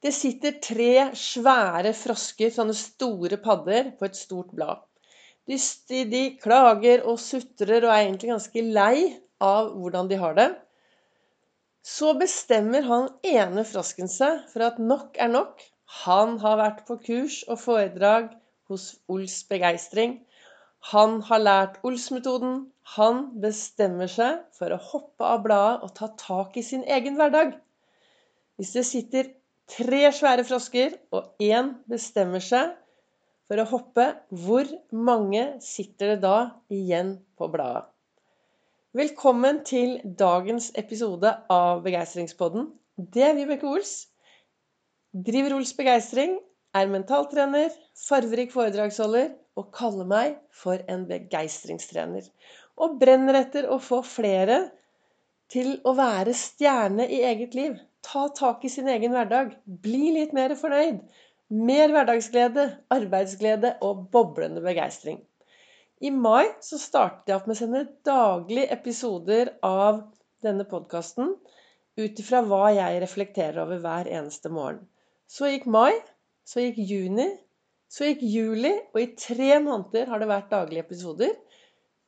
Det sitter tre svære frosker, sånne store padder, på et stort blad. De, de klager og sutrer og er egentlig ganske lei av hvordan de har det. Så bestemmer han ene frosken seg for at nok er nok. Han har vært på kurs og foredrag hos Ols Begeistring. Han har lært Ols-metoden. Han bestemmer seg for å hoppe av bladet og ta tak i sin egen hverdag. Hvis det sitter tre svære frosker, og én bestemmer seg for å hoppe, hvor mange sitter det da igjen på bladet? Velkommen til dagens episode av Begeistringspodden. Det er Vibeke Ols. Driver Ols Begeistring, er mentaltrener, farverik foredragsholder og kaller meg for en begeistringstrener. Og brenner etter å få flere til å være stjerne i eget liv ta tak i sin egen hverdag. Bli litt mer fornøyd. Mer hverdagsglede, arbeidsglede og boblende begeistring. I mai så startet jeg opp med å sende daglige episoder av denne podkasten ut ifra hva jeg reflekterer over hver eneste morgen. Så gikk mai, så gikk juni, så gikk juli, og i tre måneder har det vært daglige episoder.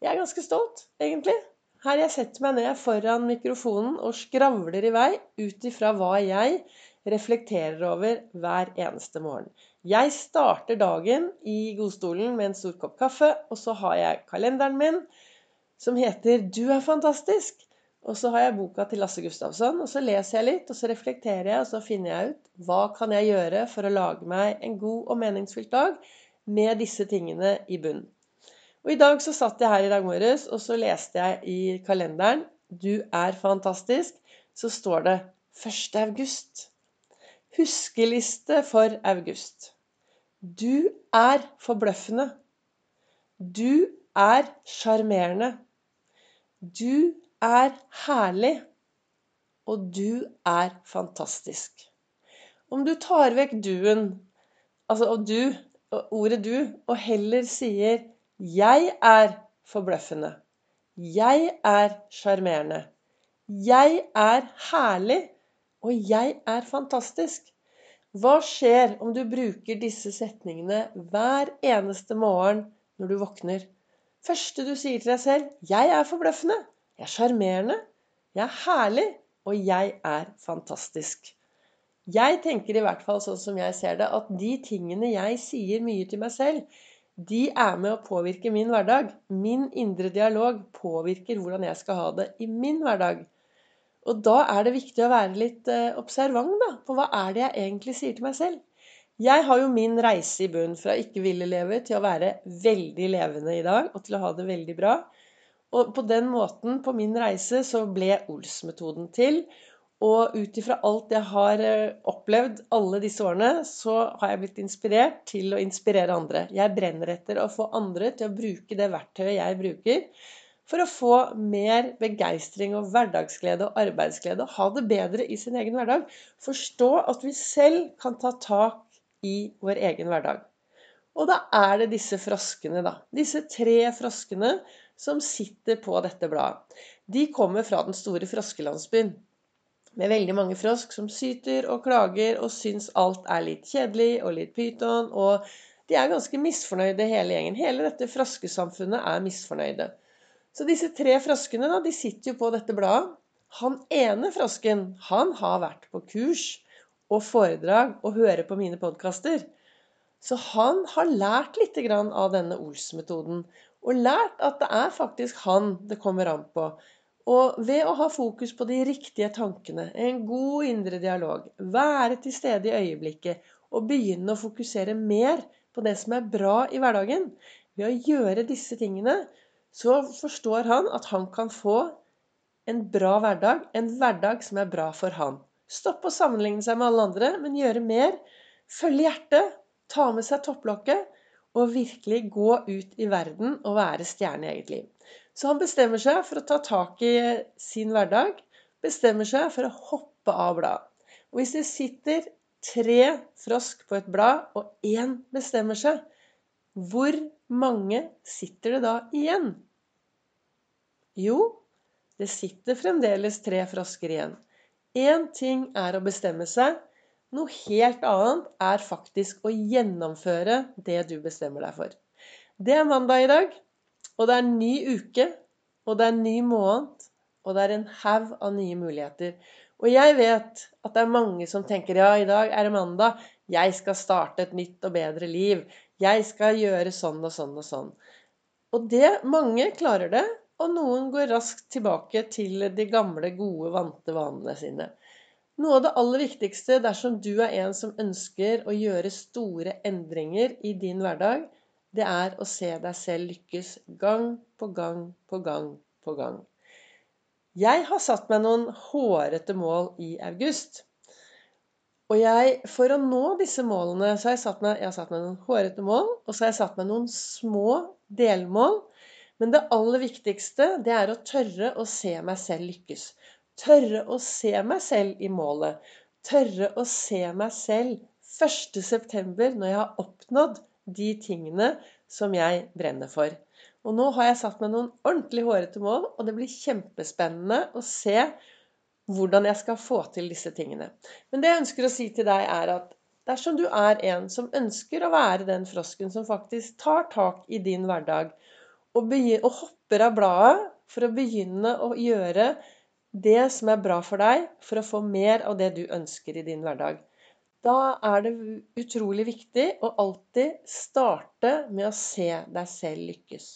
Jeg er ganske stolt, egentlig. Her jeg setter meg ned foran mikrofonen og skravler i vei ut ifra hva jeg reflekterer over hver eneste morgen. Jeg starter dagen i godstolen med en stor kopp kaffe, og så har jeg kalenderen min som heter 'Du er fantastisk'. Og så har jeg boka til Lasse Gustavsson, og så leser jeg litt, og så reflekterer jeg, og så finner jeg ut hva kan jeg gjøre for å lage meg en god og meningsfylt dag med disse tingene i bunnen. Og I dag så satt jeg her i dag morges og så leste jeg i kalenderen 'Du er fantastisk'. Så står det 1. august. Huskeliste for august. Du er forbløffende. Du er sjarmerende. Du er herlig. Og du er fantastisk. Om du tar vekk duen, altså og du, ordet du, og heller sier jeg er forbløffende. Jeg er sjarmerende. Jeg er herlig. Og jeg er fantastisk. Hva skjer om du bruker disse setningene hver eneste morgen når du våkner? Første du sier til deg selv 'Jeg er forbløffende'. 'Jeg er sjarmerende'. 'Jeg er herlig'. Og 'jeg er fantastisk'. Jeg tenker i hvert fall sånn som jeg ser det, at de tingene jeg sier mye til meg selv, de er med å påvirke min hverdag. Min indre dialog påvirker hvordan jeg skal ha det i min hverdag. Og da er det viktig å være litt eh, observant da, på hva er det jeg egentlig sier til meg selv. Jeg har jo min reise i bunn fra ikke ville leve til å være veldig levende i dag, og til å ha det veldig bra. Og på den måten, på min reise, så ble Ols-metoden til. Og ut ifra alt jeg har eh, opplevd alle disse årene, så har jeg blitt inspirert til å inspirere andre. Jeg brenner etter å få andre til å bruke det verktøyet jeg bruker, for å få mer begeistring og hverdagsglede og arbeidsglede. Og ha det bedre i sin egen hverdag. Forstå at vi selv kan ta tak i vår egen hverdag. Og da er det disse froskene, da. Disse tre froskene som sitter på dette bladet. De kommer fra den store froskelandsbyen med veldig mange frosk som syter og klager og syns alt er litt kjedelig og litt pyton. Og de er ganske misfornøyde, hele gjengen. Hele dette froskesamfunnet er misfornøyde. Så disse tre froskene da, de sitter jo på dette bladet. Han ene frosken han har vært på kurs og foredrag og hører på mine podkaster. Så han har lært litt av denne Ols-metoden. Og lært at det er faktisk han det kommer an på. Og ved å ha fokus på de riktige tankene, en god indre dialog, være til stede i øyeblikket og begynne å fokusere mer på det som er bra i hverdagen, ved å gjøre disse tingene, så forstår han at han kan få en bra hverdag, en hverdag som er bra for han. Stopp å sammenligne seg med alle andre, men gjøre mer. Følge hjertet, ta med seg topplokket og virkelig gå ut i verden og være stjerne i eget liv. Så han bestemmer seg for å ta tak i sin hverdag. Bestemmer seg for å hoppe av blad. Og hvis det sitter tre frosk på et blad, og én bestemmer seg, hvor mange sitter det da igjen? Jo, det sitter fremdeles tre frosker igjen. Én ting er å bestemme seg. Noe helt annet er faktisk å gjennomføre det du bestemmer deg for. Det er mandag i dag, og det er en ny uke, og det er en ny måned, og det er en haug av nye muligheter. Og jeg vet at det er mange som tenker ja, i dag er det mandag, jeg skal starte et nytt og bedre liv. Jeg skal gjøre sånn og sånn og sånn. Og det Mange klarer det, og noen går raskt tilbake til de gamle, gode, vante vanene sine. Noe av det aller viktigste dersom du er en som ønsker å gjøre store endringer i din hverdag, det er å se deg selv lykkes gang på gang på gang på gang. Jeg har satt meg noen hårete mål i august. Og jeg, for å nå disse målene, så har jeg satt meg, jeg har satt meg noen hårete mål, og så har jeg satt meg noen små delmål. Men det aller viktigste, det er å tørre å se meg selv lykkes. Tørre å se meg selv i målet. Tørre å se meg selv 1.9. når jeg har oppnådd de tingene som jeg brenner for. Og nå har jeg satt meg noen ordentlig hårete mål, og det blir kjempespennende å se hvordan jeg skal få til disse tingene. Men det jeg ønsker å si til deg, er at dersom du er en som ønsker å være den frosken som faktisk tar tak i din hverdag, og, og hopper av bladet for å begynne å gjøre det som er bra for deg, for å få mer av det du ønsker i din hverdag, da er det utrolig viktig å alltid starte med å se deg selv lykkes.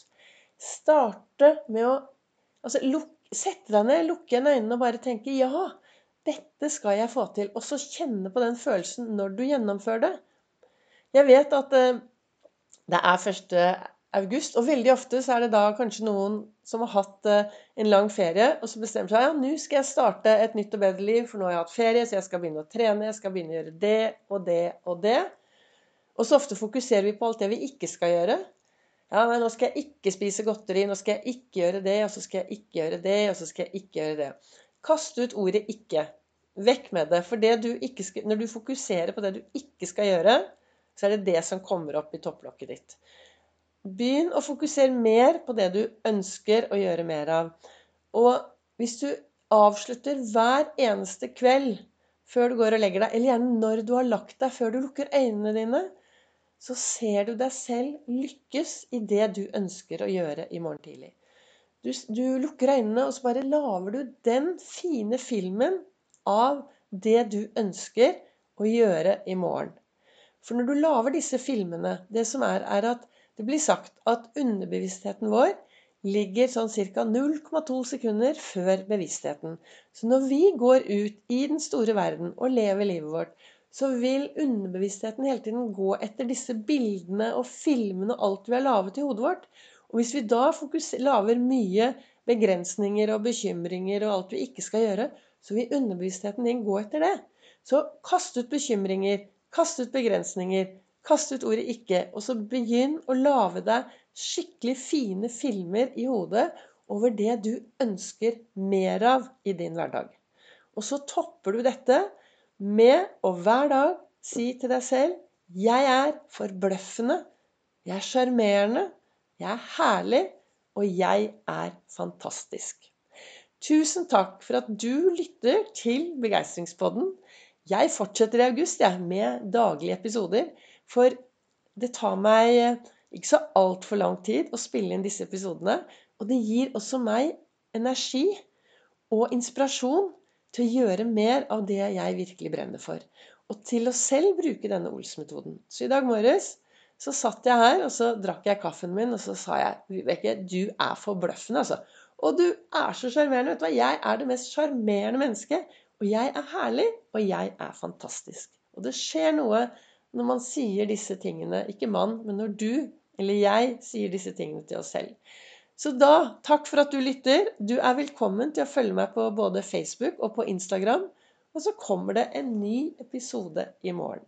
Starte med å altså, lukke Sette deg ned, lukke igjen øynene og bare tenke ja, dette skal jeg få til. Og så kjenne på den følelsen når du gjennomfører det. Jeg vet at eh, det er 1. august, og veldig ofte så er det da kanskje noen som har hatt eh, en lang ferie, og så bestemmer seg ja, nå skal jeg starte et nytt og bedre liv, for nå har jeg hatt ferie, så jeg skal begynne å trene, jeg skal begynne å gjøre det og det og det. Og så ofte fokuserer vi på alt det vi ikke skal gjøre. Ja, nei, nå skal jeg ikke spise godteri, nå skal jeg ikke gjøre det, og så skal jeg ikke gjøre det, og så skal jeg ikke gjøre det. Kast ut ordet 'ikke'. Vekk med det. For det du skal, når du fokuserer på det du ikke skal gjøre, så er det det som kommer opp i topplokket ditt. Begynn å fokusere mer på det du ønsker å gjøre mer av. Og hvis du avslutter hver eneste kveld før du går og legger deg, eller gjerne når du har lagt deg, før du lukker øynene dine, så ser du deg selv lykkes i det du ønsker å gjøre i morgen tidlig. Du, du lukker øynene, og så bare lager du den fine filmen av det du ønsker å gjøre i morgen. For når du lager disse filmene Det som er, er at det blir sagt at underbevisstheten vår ligger sånn ca. 0,2 sekunder før bevisstheten. Så når vi går ut i den store verden og lever livet vårt, så vil underbevisstheten hele tiden gå etter disse bildene og filmene og alt vi har laget i hodet vårt. Og hvis vi da lager mye begrensninger og bekymringer og alt vi ikke skal gjøre, så vil underbevisstheten din gå etter det. Så kast ut bekymringer, kast ut begrensninger, kast ut ordet 'ikke', og så begynn å lage deg skikkelig fine filmer i hodet over det du ønsker mer av i din hverdag. Og så topper du dette med å hver dag si til deg selv 'Jeg er forbløffende. Jeg er sjarmerende. Jeg er herlig. Og jeg er fantastisk'. Tusen takk for at du lytter til Begeistringspodden. Jeg fortsetter i august jeg, med daglige episoder. For det tar meg ikke så altfor lang tid å spille inn disse episodene. Og det gir også meg energi og inspirasjon til å gjøre mer av det jeg virkelig brenner for. Og til å selv bruke denne Ols-metoden. Så i dag morges så satt jeg her, og så drakk jeg kaffen min, og så sa jeg Vibeke, du er forbløffende, altså. Og du er så sjarmerende. Vet du hva? Jeg er det mest sjarmerende mennesket. Og jeg er herlig, og jeg er fantastisk. Og det skjer noe når man sier disse tingene. Ikke mann, men når du eller jeg sier disse tingene til oss selv. Så da, takk for at du lytter. Du er velkommen til å følge meg på både Facebook og på Instagram. Og så kommer det en ny episode i morgen.